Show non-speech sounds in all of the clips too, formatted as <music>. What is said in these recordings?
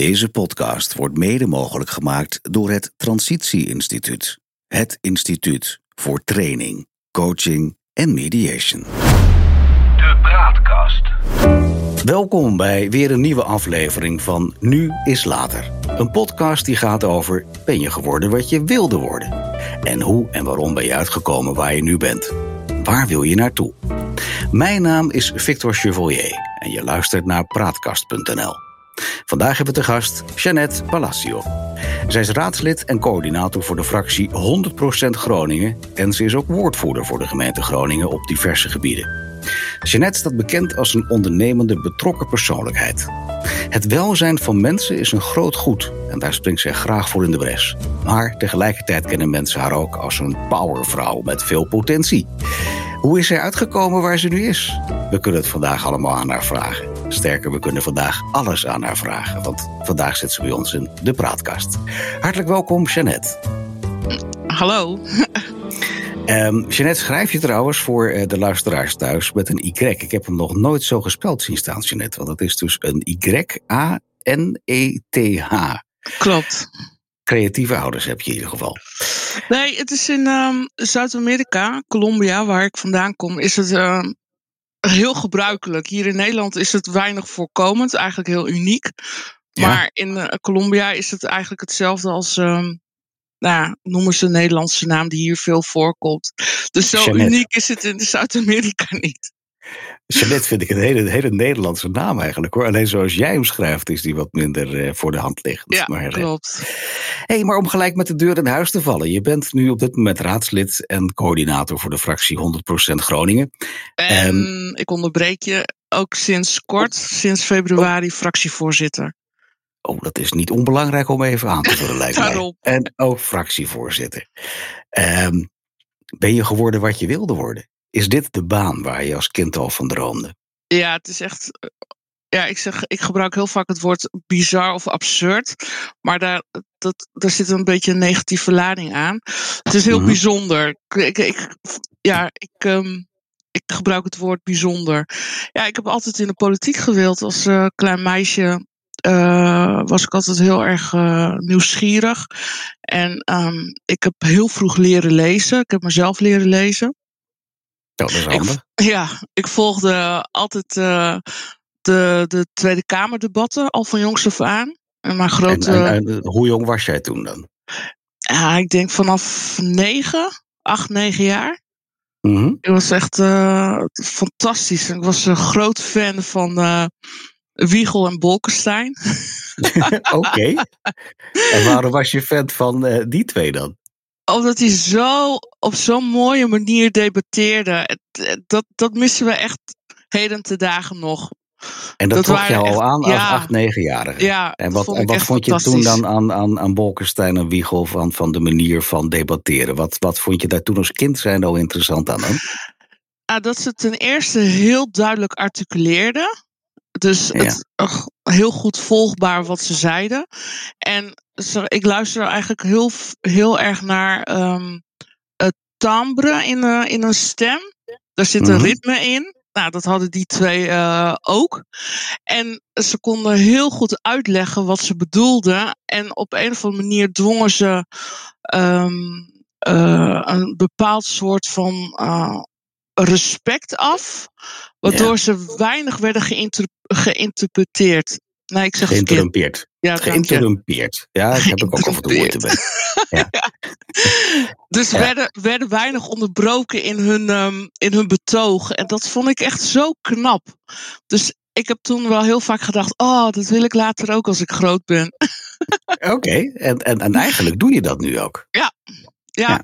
Deze podcast wordt mede mogelijk gemaakt door het Transitie Instituut. Het instituut voor training, coaching en mediation. De Praatkast. Welkom bij weer een nieuwe aflevering van Nu is Later. Een podcast die gaat over ben je geworden wat je wilde worden? En hoe en waarom ben je uitgekomen waar je nu bent? Waar wil je naartoe? Mijn naam is Victor Chevalier en je luistert naar praatkast.nl. Vandaag hebben we te gast Jeannette Palacio. Zij is raadslid en coördinator voor de fractie 100% Groningen en ze is ook woordvoerder voor de gemeente Groningen op diverse gebieden. Jeannette staat bekend als een ondernemende, betrokken persoonlijkheid. Het welzijn van mensen is een groot goed en daar springt zij graag voor in de bres. Maar tegelijkertijd kennen mensen haar ook als een powervrouw met veel potentie. Hoe is zij uitgekomen waar ze nu is? We kunnen het vandaag allemaal aan haar vragen. Sterker, we kunnen vandaag alles aan haar vragen, want vandaag zit ze bij ons in de praatkast. Hartelijk welkom, Jeannette. Hallo. Um, Jeannette, schrijf je trouwens voor uh, de luisteraars thuis met een Y. Ik heb hem nog nooit zo gespeld zien staan, Jeannette. Want dat is dus een Y-A-N-E-T-H. Klopt. Creatieve ouders heb je in ieder geval. Nee, het is in um, Zuid-Amerika, Colombia, waar ik vandaan kom, is het uh, heel gebruikelijk. Hier in Nederland is het weinig voorkomend, eigenlijk heel uniek. Ja. Maar in uh, Colombia is het eigenlijk hetzelfde als um, nou, noemen ze een Nederlandse naam die hier veel voorkomt. Dus zo uniek is het in Zuid-Amerika <laughs> niet. Jeannette vind ik een hele, hele Nederlandse naam eigenlijk hoor. Alleen zoals jij hem schrijft is die wat minder uh, voor de hand liggend. Ja, maar, klopt. hey, maar om gelijk met de deur in huis te vallen. Je bent nu op dit moment raadslid en coördinator voor de fractie 100% Groningen. En ik onderbreek je ook sinds kort, sinds februari, fractievoorzitter. Oh, dat is niet onbelangrijk om even aan te vullen, lijkt <laughs> mij. En ook fractievoorzitter. Um, ben je geworden wat je wilde worden? Is dit de baan waar je als kind al van droomde? Ja, het is echt. Ja, ik, zeg, ik gebruik heel vaak het woord bizar of absurd. Maar daar, dat, daar zit een beetje een negatieve lading aan. Het is heel mm -hmm. bijzonder. Ik, ik, ja, ik, um, ik gebruik het woord bijzonder. Ja, ik heb altijd in de politiek gewild als uh, klein meisje uh, was ik altijd heel erg uh, nieuwsgierig. En um, ik heb heel vroeg leren lezen. Ik heb mezelf leren lezen. Dat is handig. Ja, ik volgde altijd uh, de, de Tweede Kamerdebatten al van jongs af aan. En mijn grote. En, en, en, hoe jong was jij toen dan? Ja, ik denk vanaf negen, acht, negen jaar. Mm -hmm. Ik was echt fantastisch. Ik was een groot fan van Wiegel en Bolkestein. <laughs> Oké. Okay. En waarom was je fan van uh, die twee dan? Omdat hij zo op zo'n mooie manier debatteerde. Dat, dat missen we echt heden te dagen nog. En dat, dat trok je al echt, aan als ja, 8, 9-jarige. Ja, en wat, vond, en wat vond je toen dan aan, aan, aan Bolkestein en Wiegel van, van de manier van debatteren? Wat, wat vond je daar toen als kind zijn al interessant aan? Ah, dat ze ten eerste heel duidelijk articuleerden. Dus het, heel goed volgbaar wat ze zeiden. En ze, ik luister eigenlijk heel, heel erg naar um, het timbre in, uh, in een stem. Daar zit een mm -hmm. ritme in. Nou, dat hadden die twee uh, ook. En ze konden heel goed uitleggen wat ze bedoelden. En op een of andere manier dwongen ze um, een bepaald soort van respect af. Waardoor ja. ze weinig werden geïnter geïnterpreteerd. Nee, ik zeg geïnterrumpeerd. Ja, geïnterrumpeerd. Ja, dat heb ik ook toe moeite bij. Ja. dus ja. werden, werden weinig onderbroken in hun, um, in hun betoog. En dat vond ik echt zo knap. Dus ik heb toen wel heel vaak gedacht: oh, dat wil ik later ook als ik groot ben. <laughs> Oké, okay. en, en, en eigenlijk doe je dat nu ook. Ja, ja.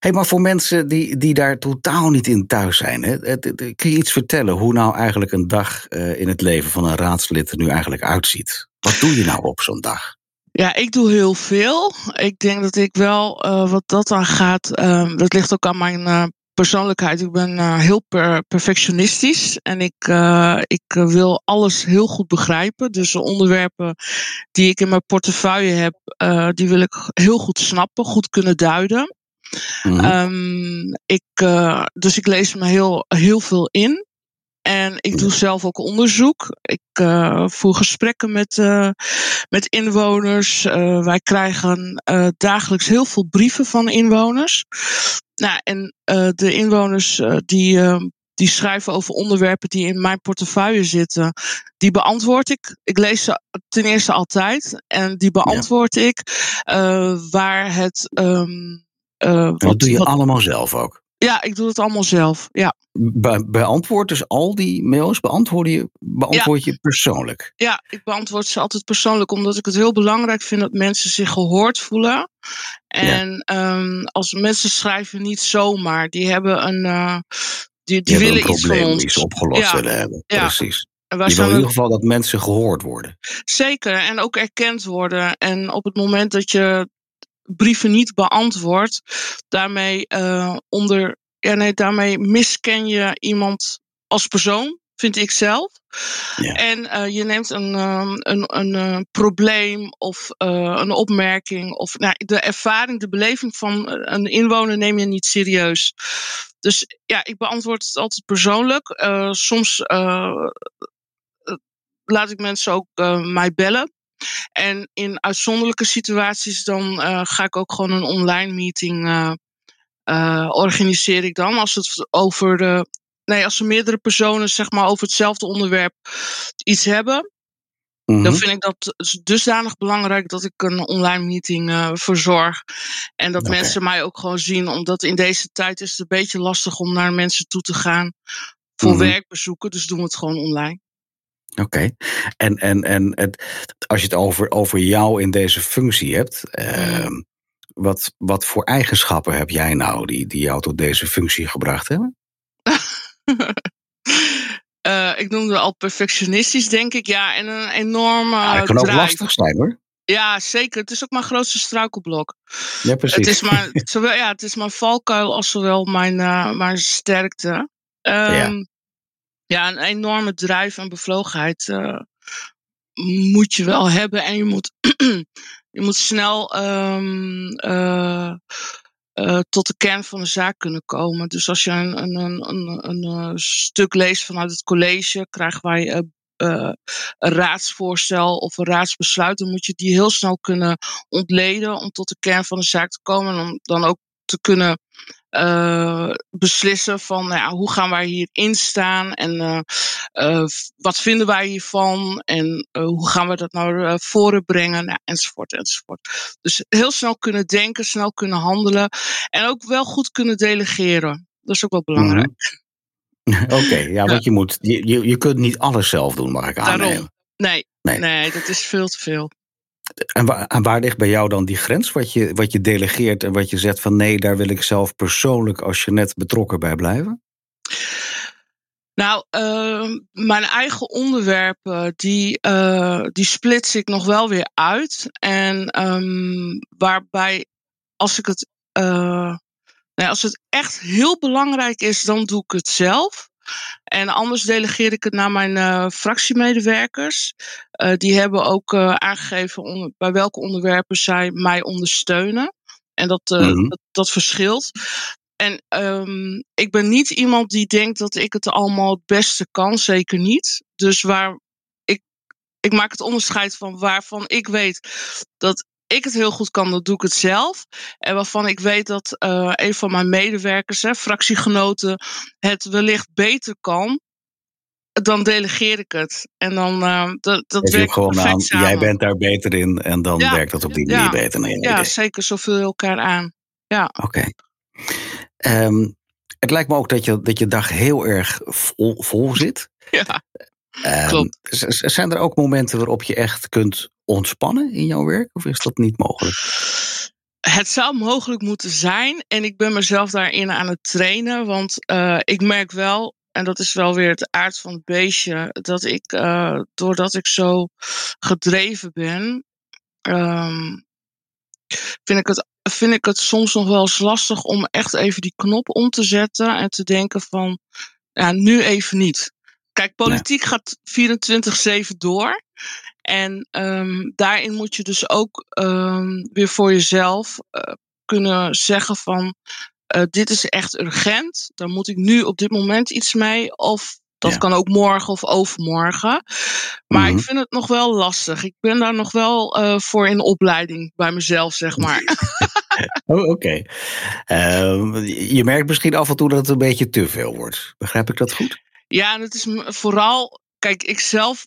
Hey, maar voor mensen die, die daar totaal niet in thuis zijn, hè, kun je iets vertellen hoe nou eigenlijk een dag uh, in het leven van een raadslid er nu eigenlijk uitziet? Wat doe je nou op zo'n dag? Ja, ik doe heel veel. Ik denk dat ik wel, uh, wat dat aan gaat, uh, dat ligt ook aan mijn uh, persoonlijkheid. Ik ben heel per perfectionistisch en ik, ik wil alles heel goed begrijpen. Dus de onderwerpen die ik in mijn portefeuille heb, die wil ik heel goed snappen, goed kunnen duiden. Mm -hmm. um, ik, uh, dus ik lees me heel, heel veel in. En ik doe zelf ook onderzoek. Ik uh, voer gesprekken met, uh, met inwoners. Uh, wij krijgen dagelijks heel veel brieven van inwoners. Nou, en de inwoners die, die schrijven over onderwerpen die in mijn portefeuille zitten, die beantwoord ik. Ik lees ze ten eerste altijd. En die beantwoord ja. ik waar het. Um, wat, dat doe je wat, allemaal zelf ook? Ja, ik doe het allemaal zelf. Ja. Be beantwoord dus al die mails, beantwoord je, beantwoord je persoonlijk? Ja, ik beantwoord ze altijd persoonlijk, omdat ik het heel belangrijk vind dat mensen zich gehoord voelen. En ja. um, als mensen schrijven niet zomaar, die hebben een. Uh, die, die, die willen een iets van ons. iets opgelost ja. willen hebben. Precies. En je wil in ieder geval dat mensen gehoord worden. Zeker, en ook erkend worden. En op het moment dat je brieven niet beantwoord. Daarmee, uh, onder, ja, nee, daarmee misken je iemand als persoon, vind ik zelf. Ja. En uh, je neemt een, um, een, een, uh, probleem of een opmerking of nou, de ervaring, de beleving van een inwoner neem je niet serieus. Dus ja, ik beantwoord het altijd persoonlijk. soms laat ik mensen ook mij bellen. En in uitzonderlijke situaties dan uh, ga ik ook gewoon een online meeting uh, uh, organiseer ik dan. Als het over de. Nee, als er meerdere personen zeg maar over hetzelfde onderwerp iets hebben. Mm -hmm. Dan vind ik dat dusdanig belangrijk dat ik een online meeting verzorg. En dat okay. mensen mij ook gewoon zien. Omdat in deze tijd is het een beetje lastig om naar mensen toe te gaan. Voor mm -hmm. werkbezoeken. Dus doen we het gewoon online. Oké. Okay. En, en, en het, als je het over, over jou in deze functie hebt, uh, wat, wat voor eigenschappen heb jij nou die, die jou tot deze functie gebracht hebben? uh, <laughs> ik noemde al perfectionistisch, denk ik. Ja, en een enorme. Ja, het kan ook lastig zijn hoor. Ja, zeker. Het is ook mijn grootste struikelblok. Ja, precies. Het is maar, <laughs> zowel, ja, het is mijn valkuil als zowel mijn, uh, mijn sterkte. Um, ja ja, een enorme drijf en bevlogenheid uh, moet je wel hebben. En je moet, <clears throat> je moet snel um, uh, uh, tot de kern van de zaak kunnen komen. Dus als je een, een, een, een, een stuk leest vanuit het college, krijgen wij een raadsvoorstel of een raadsbesluit, dan moet je die heel snel kunnen ontleden om tot de kern van de zaak te komen. En om dan ook te kunnen uh, beslissen van nou ja, hoe gaan wij hierin staan en uh, uh, wat vinden wij hiervan en hoe gaan we dat naar nou, voren brengen nou, enzovoort enzovoort. Dus heel snel kunnen denken, snel kunnen handelen en ook wel goed kunnen delegeren. Dat is ook wel belangrijk. Mm -hmm. <laughs> Oké, okay, ja, want je moet, je, je, je kunt niet alles zelf doen, mag ik aannemen. Daarom. Nee, nee, nee, dat is veel te veel. En waar, en waar, ligt bij jou dan die grens? Wat je, wat je delegeert en wat je zegt van nee, daar wil ik zelf persoonlijk als je net betrokken bij blijven? Nou, uh, mijn eigen onderwerpen, die, uh, die splits ik nog wel weer uit. En um, waarbij, als ik het, uh, nou, als het echt heel belangrijk is, dan doe ik het zelf. En anders delegeer ik het naar mijn uh, fractiemedewerkers. Uh, die hebben ook uh, aangegeven on, bij welke onderwerpen zij mij ondersteunen. En dat, mm-hmm. dat, dat, verschilt. En um, ik ben niet iemand die denkt dat ik het allemaal het beste kan, zeker niet. Dus waar ik, ik maak het onderscheid van waarvan ik weet dat ik het heel goed kan, dan doe ik het zelf. En waarvan ik weet dat uh, een van mijn medewerkers, hè, fractiegenoten, het wellicht beter kan. Dan delegeer ik het. En dan uh, dat, dat werkt gewoon aan. Samen. Jij bent daar beter in en dan ja. werkt dat op die manier ja. beter. Nee, ja, zeker. Zo vul je elkaar aan. Ja. Oké. Okay. Um, het lijkt me ook dat je, dat je dag heel erg vol, vol zit. Ja. Um, Klopt. Zijn er ook momenten waarop je echt kunt ontspannen in jouw werk? Of is dat niet mogelijk? Het zou mogelijk moeten zijn. En ik ben mezelf daarin aan het trainen. Want uh, ik merk wel, en dat is wel weer het aard van het beestje, dat ik, uh, doordat ik zo gedreven ben, um, vind, ik het, vind ik het soms nog wel eens lastig om echt even die knop om te zetten en te denken van, ja, nu even niet. Kijk, politiek ja. gaat 24-7 door. En um, daarin moet je dus ook um, weer voor jezelf uh, kunnen zeggen van uh, dit is echt urgent. Daar moet ik nu op dit moment iets mee. Of Dat kan ook morgen of overmorgen. Maar ik mhm. vind het nog wel lastig. Ik ben daar nog wel uh, voor in opleiding bij mezelf, zeg maar. <laughs> oh, Oké. Ehm, je merkt misschien af en toe dat het een beetje te veel wordt. Begrijp ik dat goed? Ja, en het is vooral. Kijk, ik zelf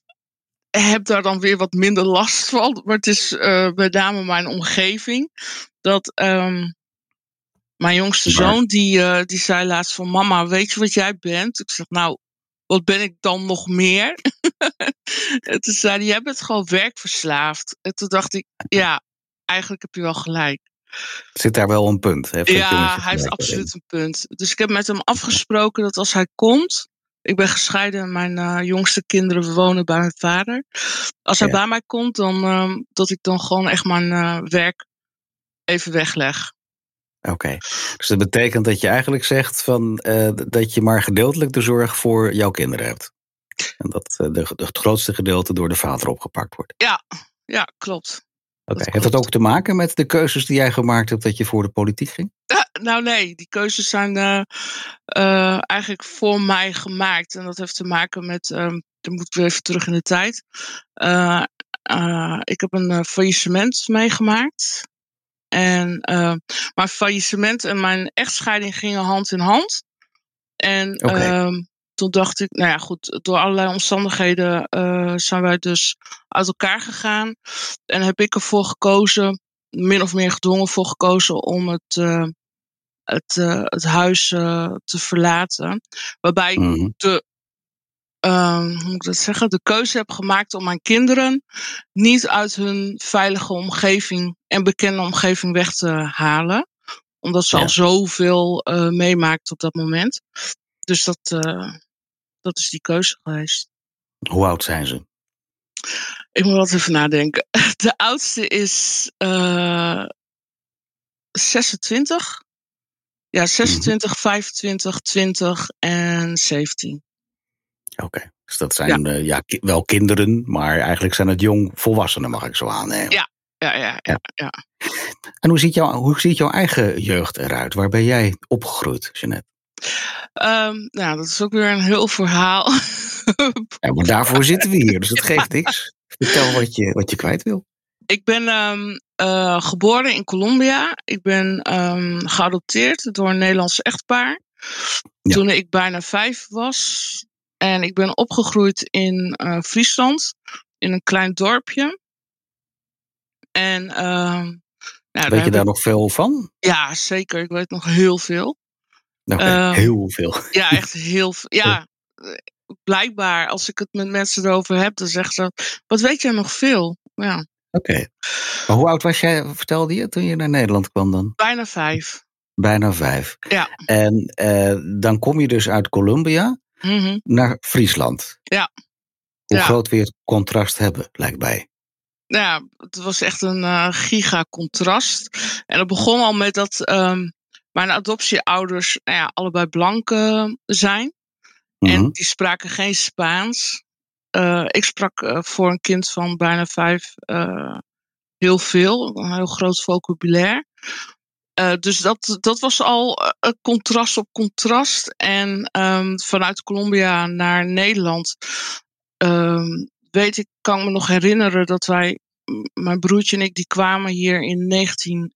heb daar dan weer wat minder last <laughs> van. Maar het is uh, met name mijn omgeving. Dat um, mijn jongste zoon, die, uh, die zei laatst van... Mama, weet je wat jij bent? Ik zeg, nou, wat ben ik dan nog meer? <laughs> en toen zei hij, jij bent gewoon werkverslaafd. En toen dacht ik, ja, eigenlijk heb je wel gelijk. Zit daar wel een punt? Heeft ja, hij heeft absoluut een punt. Dus ik heb met hem afgesproken dat als hij komt, ik ben gescheiden en mijn uh, jongste kinderen wonen bij mijn vader. Als hij bij mij komt, dan uh, dat ik dan gewoon echt mijn uh, werk even wegleg. Oké, dus dat betekent dat je eigenlijk zegt van, dat je maar gedeeltelijk de zorg voor jouw kinderen hebt. En dat de, het grootste gedeelte door de vader opgepakt wordt. Ja, ja klopt. Oké, heeft dat ook te maken met de keuzes die jij gemaakt hebt dat je voor de politiek ging? Nou nee, die keuzes zijn uh, uh, eigenlijk voor mij gemaakt. En dat heeft te maken met, um, dan moet ik weer even terug in de tijd. Uh, ik heb een faillissement meegemaakt. En mijn faillissement en mijn echtscheiding gingen hand in hand. En okay. Ehm, toen dacht ik, nou ja, goed, door allerlei omstandigheden uh, zijn wij dus uit elkaar gegaan. En heb ik ervoor gekozen, min of meer gedwongen voor gekozen, om het, uh, het, uh, het huis te verlaten. Waarbij mm -hmm. ik de, hoe moet ik dat zeggen, de keuze heb gemaakt om mijn kinderen niet uit hun veilige omgeving en bekende omgeving weg te halen omdat ze ja. al zoveel uh, meemaakt op dat moment. Dus dat, dat is die keuze geweest. Hoe oud zijn ze? Ik moet wat even nadenken. <laughs> De oudste is uh, 26. Ja, 26, mm -hmm. 25, 20 en 17. Oké, okay. dus dat zijn ja. Uh, ja. wel kinderen, maar eigenlijk zijn het jong volwassenen, mag ik zo aannemen. Ja, ja, ja. ja, ja. En hoe ziet, jou, hoe ziet jouw eigen jeugd eruit? Waar ben jij opgegroeid, Jeanette? Um, nou, dat is ook weer een heel verhaal. <laughs> ja, maar daarvoor zitten we hier, dus het geeft niks. <laughs> Vertel wat je, wat je kwijt wil. Ik ben um, uh, geboren in Colombia. Ik ben um, geadopteerd door een Nederlands echtpaar. Ja. Toen ik bijna vijf was. En ik ben opgegroeid in uh, Friesland, in een klein dorpje. En, nou, weet je daar nog veel van? Ja, zeker. Ik weet nog heel veel. Okay, uh, heel veel. Ja, echt heel veel. <laughs> Ja, blijkbaar als ik het met mensen erover heb, dan zeggen ze: Wat weet jij nog veel? Ja. Oké. Okay. Maar hoe oud was jij, vertelde je, toen je naar Nederland kwam dan? Bijna vijf. Bijna vijf. Ja. En uh, dan kom je dus uit Colombia mm -hmm. naar Friesland. Ja. Hoe ja. groot weer het contrast hebben, lijkt mij. Ja, het was echt een uh, gigacontrast. En het begon al met dat um, mijn adoptieouders nou ja, allebei blank uh, zijn. Mm -hmm. En die spraken geen Spaans. Uh, ik sprak uh, voor een kind van bijna vijf heel veel, een heel groot vocabulaire. dus dat, dat was al contrast op contrast. En um, vanuit Colombia naar Nederland um, weet ik, kan ik me nog herinneren dat wij, mijn broertje en ik, die kwamen hier in 19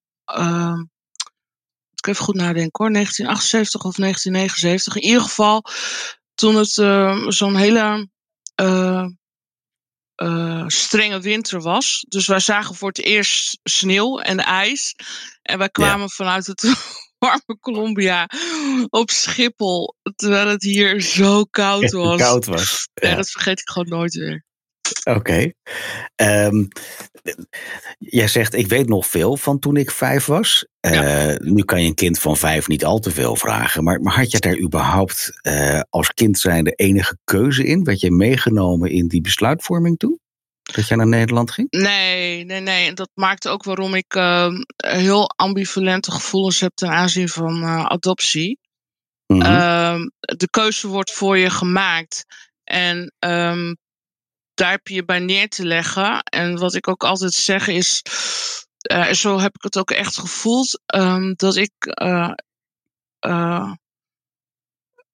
ik even goed nadenken hoor, 1978 of 1979. In ieder geval toen het zo'n hele uh, strenge winter was. Dus wij zagen voor het eerst sneeuw en ijs. En wij kwamen ja. vanuit het <laughs> warme Colombia op Schiphol. Terwijl het hier zo koud <laughs> was. koud was. Ja. ja, dat vergeet ik gewoon nooit weer. Oké. Okay. Um, jij zegt, ik weet nog veel van toen ik vijf was. Ja. Uh, nu kan je een kind van vijf niet al te veel vragen. Maar, maar had je daar überhaupt uh, als kind zijn de enige keuze in? Werd je meegenomen in die besluitvorming toen? Dat jij naar Nederland ging? Nee, nee, nee. En dat maakt ook waarom ik uh, heel ambivalente gevoelens heb ten aanzien van adoptie. Mm -hmm. de keuze wordt voor je gemaakt. En um, daar heb je je bij neer te leggen. En wat ik ook altijd zeg is, uh, zo heb ik het ook echt gevoeld, um, dat ik uh, uh,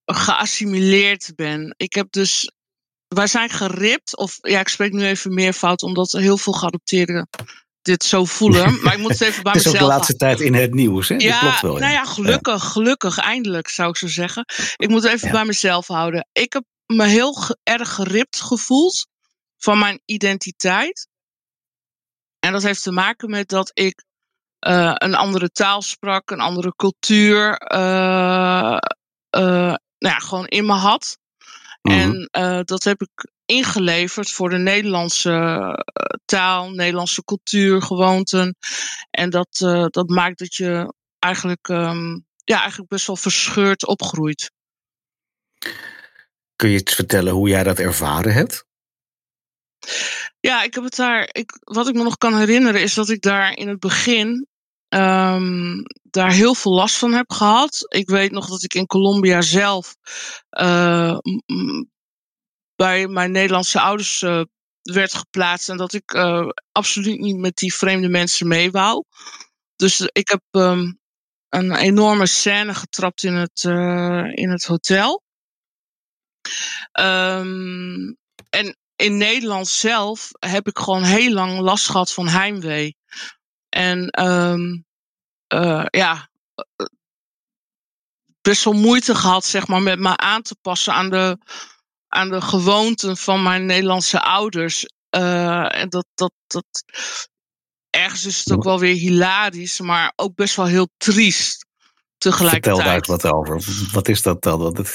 geassimileerd ben. Ik heb dus. Wij zijn geript, of ja, ik spreek nu even meer fout, omdat heel veel geadopteerden dit zo voelen. <laughs> Maar ik moet het even bij mezelf. Het is ook de laatste tijd in het nieuws, hè? Ja, dat klopt wel. Nou ja, gelukkig, gelukkig, eindelijk zou ik zo zeggen. Ik moet het even bij mezelf houden. Ik heb me heel erg geript gevoeld van mijn identiteit. En dat heeft te maken met dat ik uh, een andere taal sprak, een andere cultuur, uh, uh, nou ja, gewoon in me had. Mm -hmm. En dat heb ik ingeleverd voor de Nederlandse taal, Nederlandse cultuur, gewoonten. En dat, dat maakt dat je eigenlijk, um, ja, eigenlijk best wel verscheurd opgroeit. Kun je iets vertellen hoe jij dat ervaren hebt? Ja, ik heb het daar. Ik, wat ik me nog kan herinneren is dat ik daar in het begin um, daar heel veel last van heb gehad. Ik weet nog dat ik in Colombia zelf uh, bij mijn Nederlandse ouders uh, werd geplaatst en dat ik uh, absoluut niet met die vreemde mensen mee wou. Dus ik heb um, een enorme scène getrapt in het, in het hotel. Um, en in Nederland zelf heb ik gewoon heel lang last gehad van heimwee. En um, uh, ja, best wel moeite gehad, zeg maar, met me aan te passen aan de, aan de gewoonten van mijn Nederlandse ouders. Uh, en dat, dat, dat, ergens is het ook wel weer hilarisch, maar ook best wel heel triest tegelijkertijd. Vertel daar wat over. Wat is dat dan?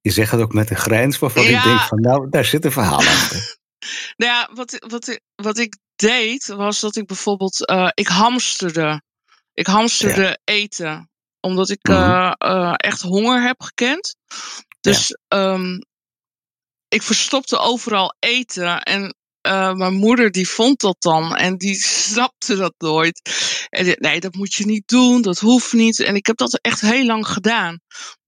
Je zegt het ook met een grijns waarvan ja. ik denk van nou, daar zit een verhaal achter. <laughs> nou ja, wat, wat, wat ik deed was dat ik bijvoorbeeld, uh, ik hamsterde. Ik hamsterde ja. eten, omdat ik mm -hmm. uh, uh, echt honger heb gekend. Dus ja. um, ik verstopte overal eten en uh, mijn moeder die vond dat dan en die snapte dat nooit. En nee, dat moet je niet doen, dat hoeft niet. En ik heb dat echt heel lang gedaan.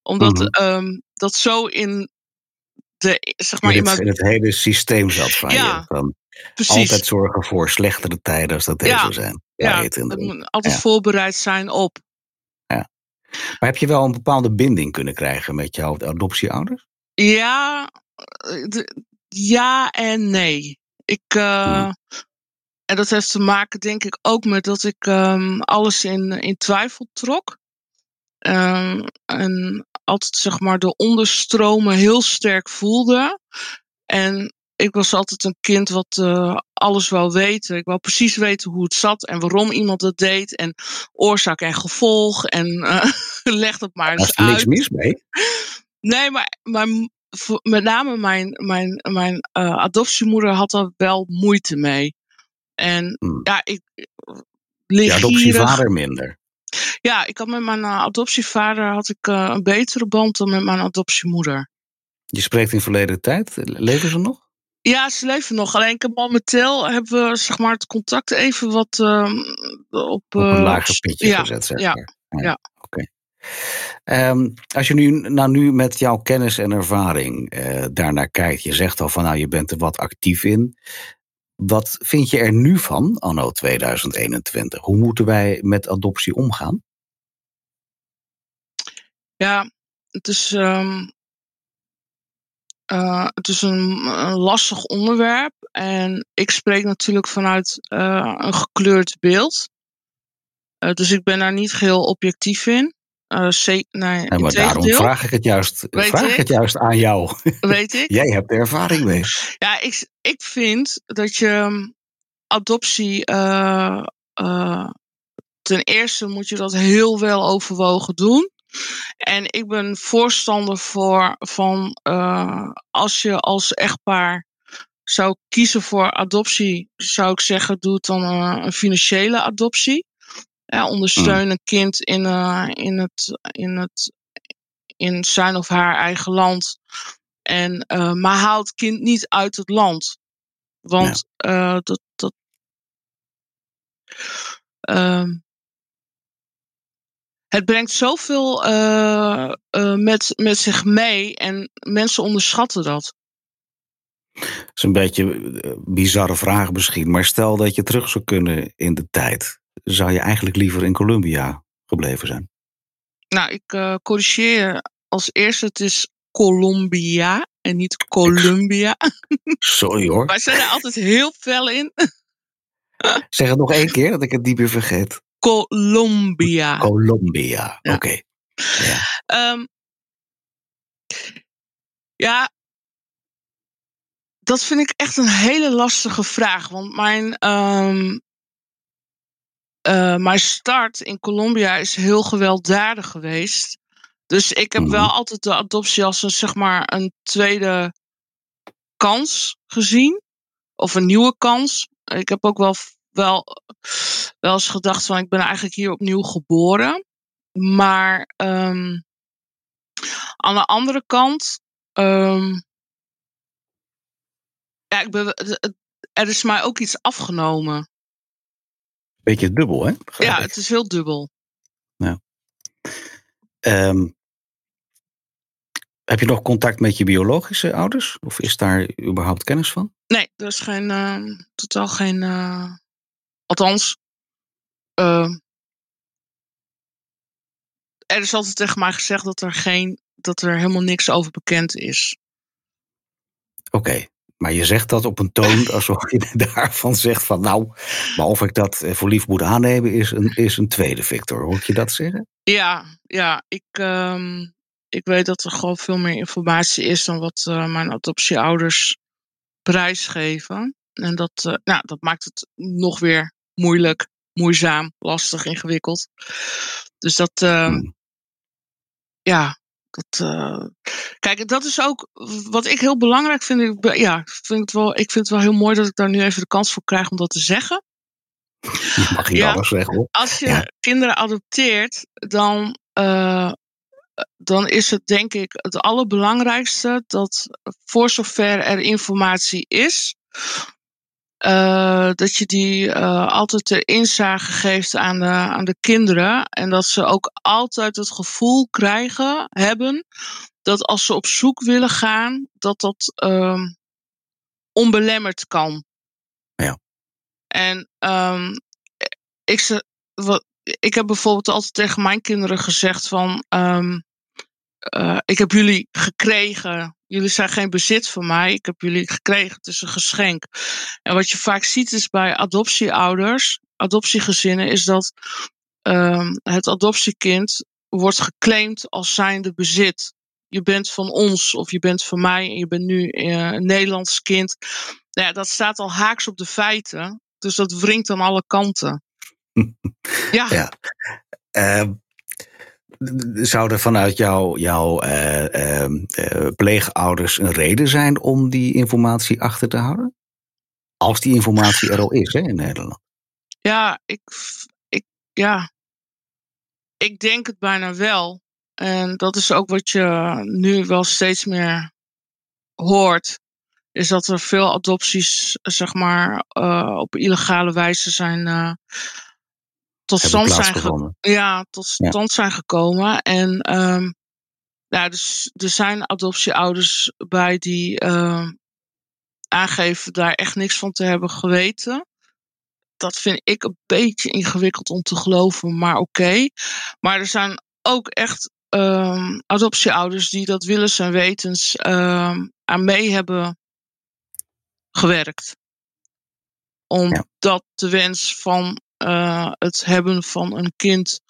Omdat mm -hmm. um, dat zo in de, zeg maar, in, het, in, het hele systeem zat van ja, je. Van precies. altijd zorgen voor slechtere tijden als dat deze ja, zijn. Ja, het moet altijd ja. voorbereid zijn op. Ja. Maar heb je wel een bepaalde binding kunnen krijgen met jouw adoptieouders? Ja, de, ja en nee. Ik, uh, hmm. En dat heeft te maken, denk ik, ook met dat ik um, alles in, in twijfel trok. Um, en altijd, zeg maar, de onderstromen heel sterk voelde. En ik was altijd een kind wat uh, alles wou weten. Ik wou precies weten hoe het zat en waarom iemand het deed. En oorzaak en gevolg. En uh, <laughs> leg dat maar eens Daar is uit. niks mis mee. Nee, maar, maar met name mijn, mijn, mijn uh, adoptiemoeder had daar wel moeite mee. En hmm. ja, ik. Je adoptievader minder. Ja, ik had met mijn uh, adoptievader had ik uh, een betere band dan met mijn adoptiemoeder. Je spreekt in verleden tijd. Leven ze nog? Ja, ze leven nog. Alleen ik heb momenteel hebben we zeg maar, het contact even wat uh, op, op een lager pitje ja, gezet. Zeg ja, maar. ja. Oké. Um, als je nu, nou nu met jouw kennis en ervaring uh, daarnaar kijkt, je zegt al van nou je bent er wat actief in. Wat vind je er nu van, anno 2021? Hoe moeten wij met adoptie omgaan? Ja, het is, um, uh, het is een, lastig onderwerp. En ik spreek natuurlijk vanuit uh, een gekleurd beeld. Dus ik ben daar niet geheel objectief in. Uh, nee, ja, maar daarom vraag ik het juist, Weet vraag ik? het juist aan jou. Weet <laughs> ik? Jij hebt er ervaring mee. Ja, ik, ik vind dat je adoptie. Uh, uh, ten eerste moet je dat heel wel overwogen doen. En ik ben voorstander voor van als je als echtpaar zou kiezen voor adoptie, zou ik zeggen, doe het dan een financiële adoptie. Ja, ondersteun mm. een kind in, uh, in, het, in, het, in zijn of haar eigen land. En, uh, maar haal het kind niet uit het land. Want ja. uh, dat. dat het brengt zoveel met, met zich mee en mensen onderschatten dat. Dat is een beetje een bizarre vraag misschien, maar stel dat je terug zou kunnen in de tijd zou je eigenlijk liever in Colombia gebleven zijn? Nou, ik uh, corrigeer als eerste, het is Colombia en niet Columbia. <laughs> Sorry hoor. Wij zijn er altijd heel fel in. <laughs> Zeg het nog één keer, dat ik het niet meer vergeet. Colombia. Colombia, Ja. oké. Ja. Ehm, ja, dat vind ik echt een hele lastige vraag. Want mijn, ehm, eh, mijn start in Colombia is heel gewelddadig geweest. Dus ik heb Mhm. wel altijd de adoptie als een, zeg maar, een tweede kans gezien. Of een nieuwe kans. Ik heb ook wel, wel, wel eens gedacht van ik ben eigenlijk hier opnieuw geboren. Maar ehm, aan de andere kant, ehm, ja, ik ben, het- er is mij ook iets afgenomen. Beetje dubbel, hè? Begrijp Ja, ik. het is heel dubbel. Ehm, heb je nog contact met je biologische ouders? Of is daar überhaupt kennis van? Nee, er is geen, ehm, totaal geen, eh, althans, ehm, er is altijd tegen mij gezegd dat er geen, dat er helemaal niks over bekend is. Oké, maar je zegt dat op een toon <laughs> alsof je daarvan zegt van nou, maar of ik dat eh, voor lief moet aannemen is een, is een tweede Victor. Hoor je dat zeggen? Ja, ja ik, ehm, ik weet dat er gewoon veel meer informatie is dan wat eh, mijn adoptieouders prijsgeven. En dat, eh, nou, dat maakt het nog weer moeilijk, moeizaam, lastig, ingewikkeld. Dus dat, ehm, Hmm. ja, dat. eh, kijk, dat is ook wat ik heel belangrijk vind. Ik, ja, vind, het wel, ik vind het wel heel mooi dat ik daar nu even de kans voor krijg om dat te zeggen. <laughs> Je mag Ja. Oh. alles zeggen hoor. Als je Ja. kinderen adopteert, dan, eh, dan is het denk ik het allerbelangrijkste dat voor zover er informatie is, eh, dat je die eh, altijd ter inzage geeft aan de, aan de kinderen. En dat ze ook altijd het gevoel krijgen, hebben, dat als ze op zoek willen gaan, dat dat ehm, onbelemmerd kan. Ja. En ehm, ik, ze, wat, ik heb bijvoorbeeld altijd tegen mijn kinderen gezegd van... ehm, eh, ik heb jullie gekregen. Jullie zijn geen bezit van mij. Ik heb jullie gekregen. Het is een geschenk. En wat je vaak ziet is bij adoptieouders, adoptiegezinnen, is dat ehm, het adoptiekind wordt geclaimd als zijnde bezit. Je bent van ons of je bent van mij en je bent nu eh, een Nederlands kind. Nou ja, dat staat al haaks op de feiten. Dus dat wringt aan alle kanten. <laughs> Ja, Ja. Ehm, zou er vanuit jou, jouw eh, ehm, eh, pleegouders een reden zijn om die informatie achter te houden? Als die informatie er al is hè, in Nederland. Ja, ik, ik, ja, ik denk het bijna wel. En dat is ook wat je nu wel steeds meer hoort. Is dat er veel adopties, zeg maar, eh, op illegale wijze zijn uh, tot stand zijn, ge plaatsgevonden. ja, tot stand zijn gekomen. En ehm ja, dus er zijn adoptieouders bij die ehm aangeven daar echt niks van te hebben geweten dat vind ik een beetje ingewikkeld om te geloven, maar oké. Maar er zijn ook echt um, adoptieouders die dat willens en wetens um, aan mee hebben gewerkt. Omdat ja. de wens van uh, het hebben van een kind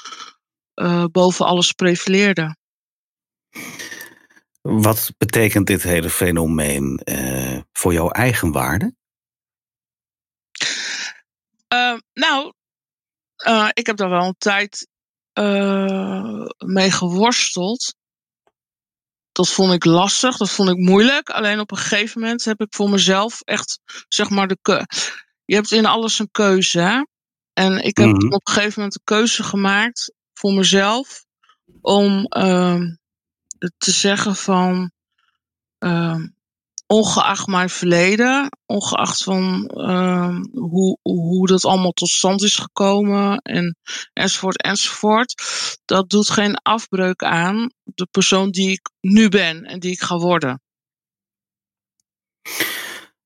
uh, boven alles prefileerde. Wat betekent dit hele fenomeen uh, voor jouw eigen waarde? Nou, ik heb daar wel een tijd mee geworsteld. Dat vond ik lastig, dat vond ik moeilijk. Alleen op een gegeven moment heb ik voor mezelf echt, zeg maar, de keuze. Je hebt in alles een keuze, hè? En ik heb mm -hmm. op een gegeven moment een keuze gemaakt voor mezelf om te zeggen van ongeacht mijn verleden, ongeacht van uh, hoe, hoe dat allemaal tot stand is gekomen en enzovoort enzovoort, dat doet geen afbreuk aan de persoon die ik nu ben en die ik ga worden.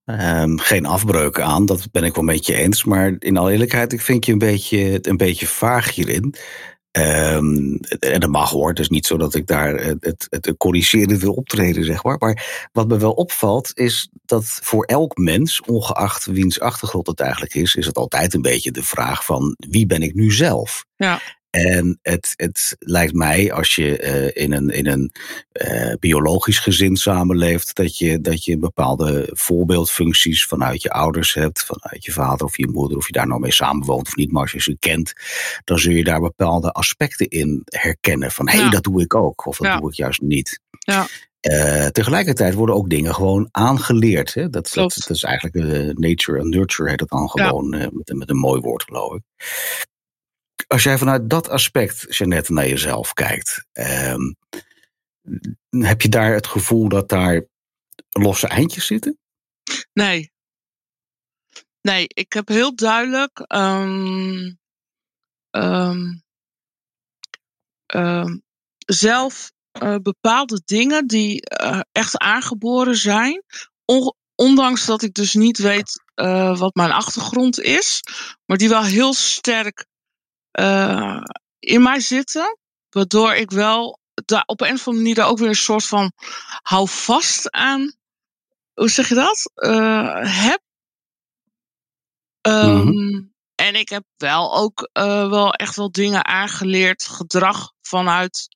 Um, geen afbreuk aan, dat ben ik wel met je eens. Maar in alle eerlijkheid, ik vind je een beetje, een beetje vaag hierin. Um, en dat mag hoor. Het is niet zo dat ik daar het, het corrigerend wil optreden, zeg maar. Maar wat me wel opvalt, is dat voor elk mens, ongeacht wiens achtergrond het eigenlijk is, is het altijd een beetje de vraag van wie ben ik nu zelf? Ja. En het, het lijkt mij, als je uh, in een, in een uh, biologisch gezin samenleeft, dat je, dat je bepaalde voorbeeldfuncties vanuit je ouders hebt, vanuit je vader of je moeder, of je daar nou mee samenwoont of niet, maar als je ze kent, dan zul je daar bepaalde aspecten in herkennen. Van hé, hey, ja. dat doe ik ook, of dat ja. doe ik juist niet. Ja. Uh, tegelijkertijd worden ook dingen gewoon aangeleerd. Hè? Dat, dat, dat, is eigenlijk nature en nurture, heet het dan gewoon, met, met een mooi woord geloof ik. Als jij vanuit dat aspect, Jeannette, naar jezelf kijkt, um, heb je daar het gevoel dat daar losse eindjes zitten? Nee. Nee, ik heb heel duidelijk um, um, zelf uh, bepaalde dingen die uh, echt aangeboren zijn, ondanks dat ik dus niet weet uh, wat mijn achtergrond is, maar die wel heel sterk uh, in mij zitten. Waardoor ik wel daar op een of andere manier daar ook weer een soort van hou vast aan. Hoe zeg je dat? Uh, heb. Um, mm-hmm. En ik heb wel ook uh, wel echt wel dingen aangeleerd, gedrag vanuit,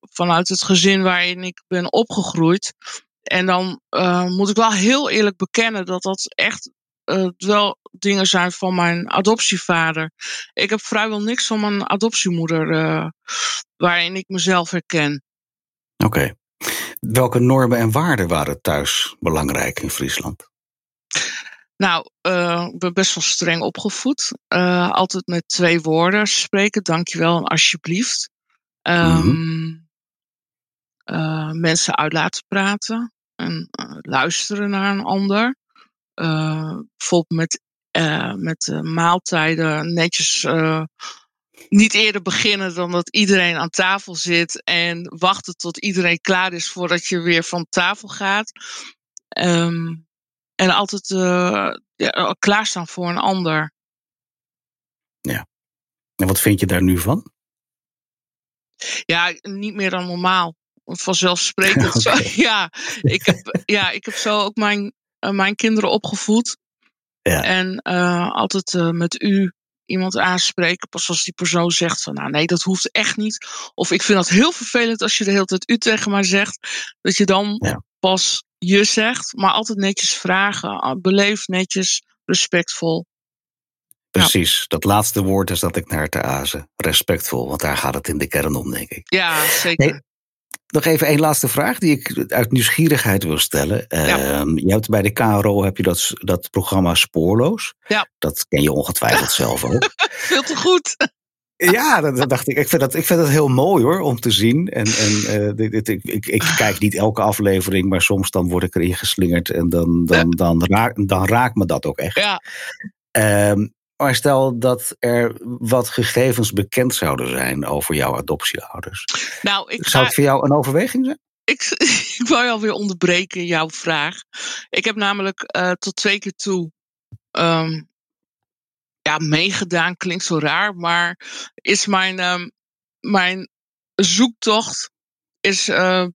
vanuit het gezin waarin ik ben opgegroeid. En dan moet ik wel heel eerlijk bekennen dat dat echt uh, wel dingen zijn van mijn adoptievader. Ik heb vrijwel niks van mijn adoptiemoeder uh, waarin ik mezelf herken. Oké. Okay. Welke normen en waarden waren thuis belangrijk in Friesland? Nou, uh, ik ben best wel streng opgevoed. Altijd met twee woorden spreken, dankjewel en alsjeblieft. Um, mm-hmm. uh, mensen uit laten praten en luisteren naar een ander. Uh, bijvoorbeeld met, uh, met uh, maaltijden netjes niet eerder beginnen dan dat iedereen aan tafel zit en wachten tot iedereen klaar is voordat je weer van tafel gaat. Um, en altijd ja, klaarstaan voor een ander. Ja. En wat vind je daar nu van? Ja, niet meer dan normaal. Vanzelfsprekend. <laughs> okay. Ja, ik heb, ja, ik heb zo ook mijn uh, mijn kinderen opgevoed. Ja. En uh, altijd uh, met u iemand aanspreken. Pas als die persoon zegt van nou nee, dat hoeft echt niet. Of ik vind dat heel vervelend als je de hele tijd u tegen mij zegt. Dat je dan ja. pas je zegt. Maar altijd netjes vragen. Beleefd, netjes, respectvol. Precies, dat laatste woord is dat ik naar te azen. Respectvol, want daar gaat het in de kern om, denk ik. Ja, zeker. Nee, nog even één laatste vraag die ik uit nieuwsgierigheid wil stellen. Ja. Um, je hebt bij de KRO heb je dat, dat programma Spoorloos. Ja. Dat ken je ongetwijfeld <laughs> zelf ook. Veel te goed. Ja, dat, dacht ik. Ik vind, dat, ik vind dat heel mooi hoor, om te zien. En, en uh, dit, dit, ik, ik, ik, kijk niet elke aflevering, maar soms dan word ik erin geslingerd. En dan, dan, dan, raak, dan raakt me dat ook echt. Ja. Um, maar stel dat er wat gegevens bekend zouden zijn over jouw adoptieouders. Nou, ik Zou het voor jou een overweging zijn? Ik, <laughs> ik wou je alweer onderbreken in jouw vraag. Ik heb namelijk uh, tot twee keer toe um, ja, meegedaan. Klinkt zo raar, maar is mijn, um, mijn zoektocht is uh,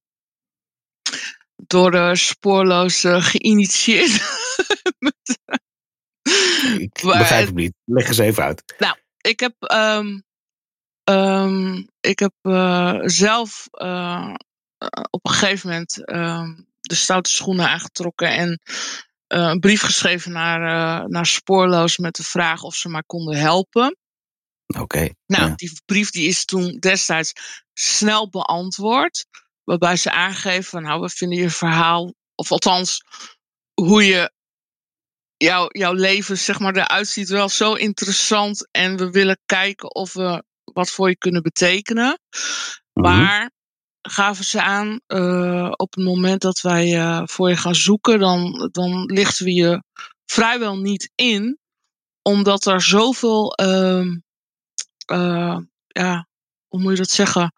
door de spoorloze geïnitieerd. <laughs> met, ik maar, begrijp het niet. Leg eens even uit. Nou, ik heb, um, um, ik heb uh, zelf uh, op een gegeven moment uh, de stoute schoenen aangetrokken en uh, een brief geschreven naar, naar Spoorloos met de vraag of ze maar konden helpen. Oké. Okay, nou, ja. die brief die is toen destijds snel beantwoord. Waarbij ze aangeven van nou, we vinden je verhaal, of althans hoe je jouw, jouw leven zeg maar, eruit ziet wel zo interessant. En we willen kijken of we wat voor je kunnen betekenen. Mm-hmm. Maar gaven ze aan, uh, op het moment dat wij uh, voor je gaan zoeken, dan, dan lichten we je vrijwel niet in. Omdat er zoveel, uh, ja, hoe moet je dat zeggen?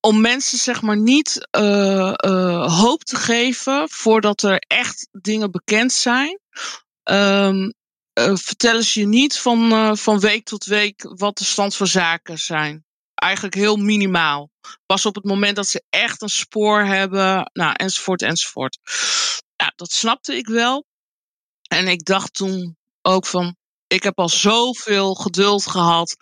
Om mensen zeg maar niet uh, uh, hoop te geven voordat er echt dingen bekend zijn. Um, vertellen ze je niet van, van week tot week wat de stand van zaken zijn. Eigenlijk heel minimaal. Pas op het moment dat ze echt een spoor hebben, nou, enzovoort, enzovoort. Ja, dat snapte ik wel. En ik dacht toen ook van, ik heb al zoveel geduld gehad.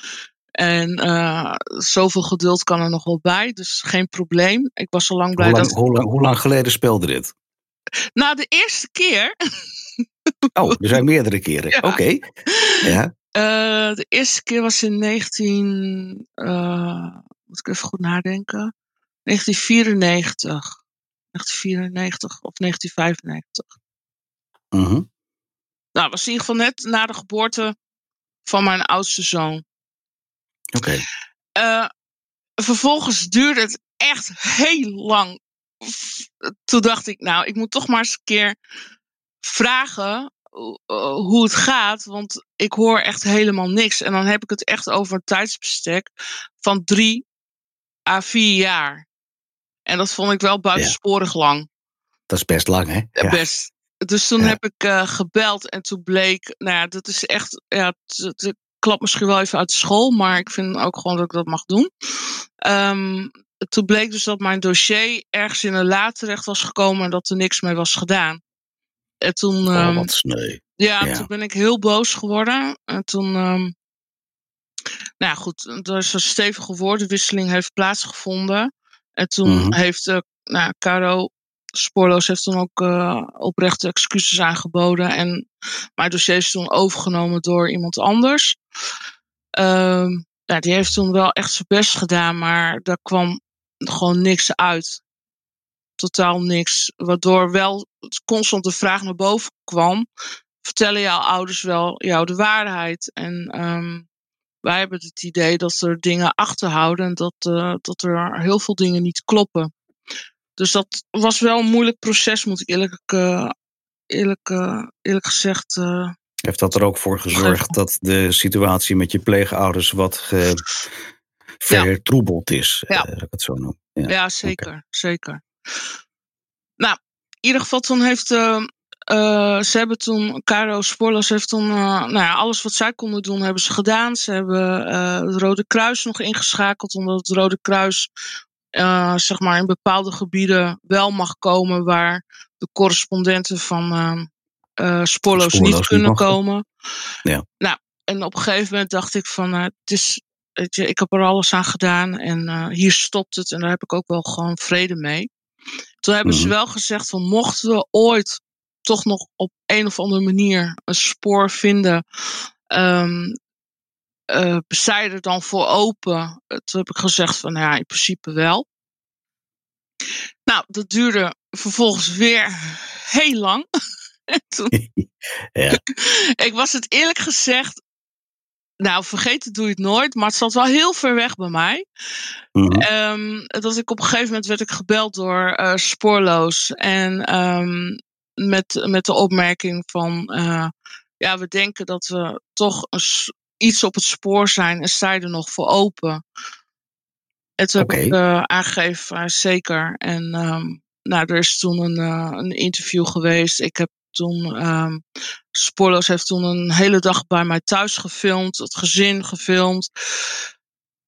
En uh, zoveel geduld kan er nog wel bij, dus geen probleem. Ik was al lang blij hoe lang, dat. Hoe lang, hoe lang geleden speelde dit? Nou, de eerste keer. Oh, er zijn meerdere keren. <laughs> Ja. Oké. Ja. Uh, de eerste keer was in 19. Uh, moet ik even goed nadenken. 1994. 1994 of 1995. Mm -hmm. Nou, was in ieder geval net na de geboorte van mijn oudste zoon. Oké. Okay. Uh, vervolgens duurde het echt heel lang. Toen dacht ik, nou, ik moet toch maar eens een keer vragen uh, hoe het gaat. Want ik hoor echt helemaal niks. En dan heb ik het echt over een tijdsbestek van drie à vier jaar. En dat vond ik wel buitensporig ja. lang. Dat is best lang, hè? Ja. Best. Dus toen ja. heb ik uh, gebeld en toen bleek, nou ja, dat is echt, ja, het klapt misschien wel even uit de school, maar ik vind ook gewoon dat ik dat mag doen. Um, toen bleek dus dat mijn dossier ergens in een la terecht was gekomen en dat er niks mee was gedaan. En toen, oh, um, wat sneu. Ja, ja, toen ben ik heel boos geworden. En toen, um, nou ja, goed, er is een stevige woordenwisseling heeft plaatsgevonden. En toen Mhm. mm -hmm. heeft, uh, nou, Caro Spoorloos heeft toen ook uh, oprechte excuses aangeboden. En mijn dossier is toen overgenomen door iemand anders. Um, nou, die heeft toen wel echt zijn best gedaan, maar daar kwam gewoon niks uit. Totaal niks. Waardoor wel constant de vraag naar boven kwam: vertellen jouw ouders wel jou de waarheid? En um, wij hebben het idee dat er dingen achterhouden en dat, uh, dat er heel veel dingen niet kloppen. Dus dat was wel een moeilijk proces, moet ik eerlijk, uh, eerlijk, uh, eerlijk gezegd. Uh, Heeft dat er ook voor gezorgd dat de situatie met je pleegouders wat vertroebeld is? Ja. Ik het zo noem. Ja, ja zeker, okay. zeker. Nou, in ieder geval toen heeft. Uh, ze hebben toen, Caro heeft toen, uh, nou ja, alles wat zij konden doen, hebben ze gedaan. Ze hebben het Rode Kruis nog ingeschakeld, omdat het Rode Kruis uh, zeg maar in bepaalde gebieden wel mag komen waar de correspondenten van uh, uh, spoorloos, spoorloos niet kunnen niet komen. Ja. Nou, en op een gegeven moment dacht ik van, uh, het is, weet je, ik heb er alles aan gedaan en hier stopt het en daar heb ik ook wel gewoon vrede mee. Toen hebben mm -hmm. ze wel gezegd van, mochten we ooit toch nog op een of andere manier een spoor vinden, um, uh, bezijden dan voor open. Toen heb ik gezegd van nou ja, in principe wel. Nou, dat duurde vervolgens weer heel lang. <laughs> Toen, <laughs> ja. <laughs> ik was het eerlijk gezegd. Nou, vergeten doe je het nooit, maar het zat wel heel ver weg bij mij. Mm -hmm. um, dat ik op een gegeven moment werd ik gebeld door uh, Spoorloos. En um, met, met de opmerking van, uh, ja, we denken dat we toch een, iets op het spoor zijn en sta je er nog voor open. Okay. heb ik uh, aangegeven, uh, zeker. En um, nou, er is toen een, uh, een interview geweest. Ik heb toen, um, Spoorloos heeft toen een hele dag bij mij thuis gefilmd, het gezin gefilmd.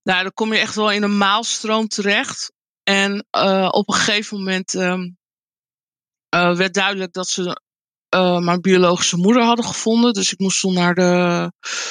Nou, dan kom je echt wel in een maalstroom terecht. En uh, op een gegeven moment um, uh, werd duidelijk dat ze uh, mijn biologische moeder hadden gevonden. Dus ik moest toen naar de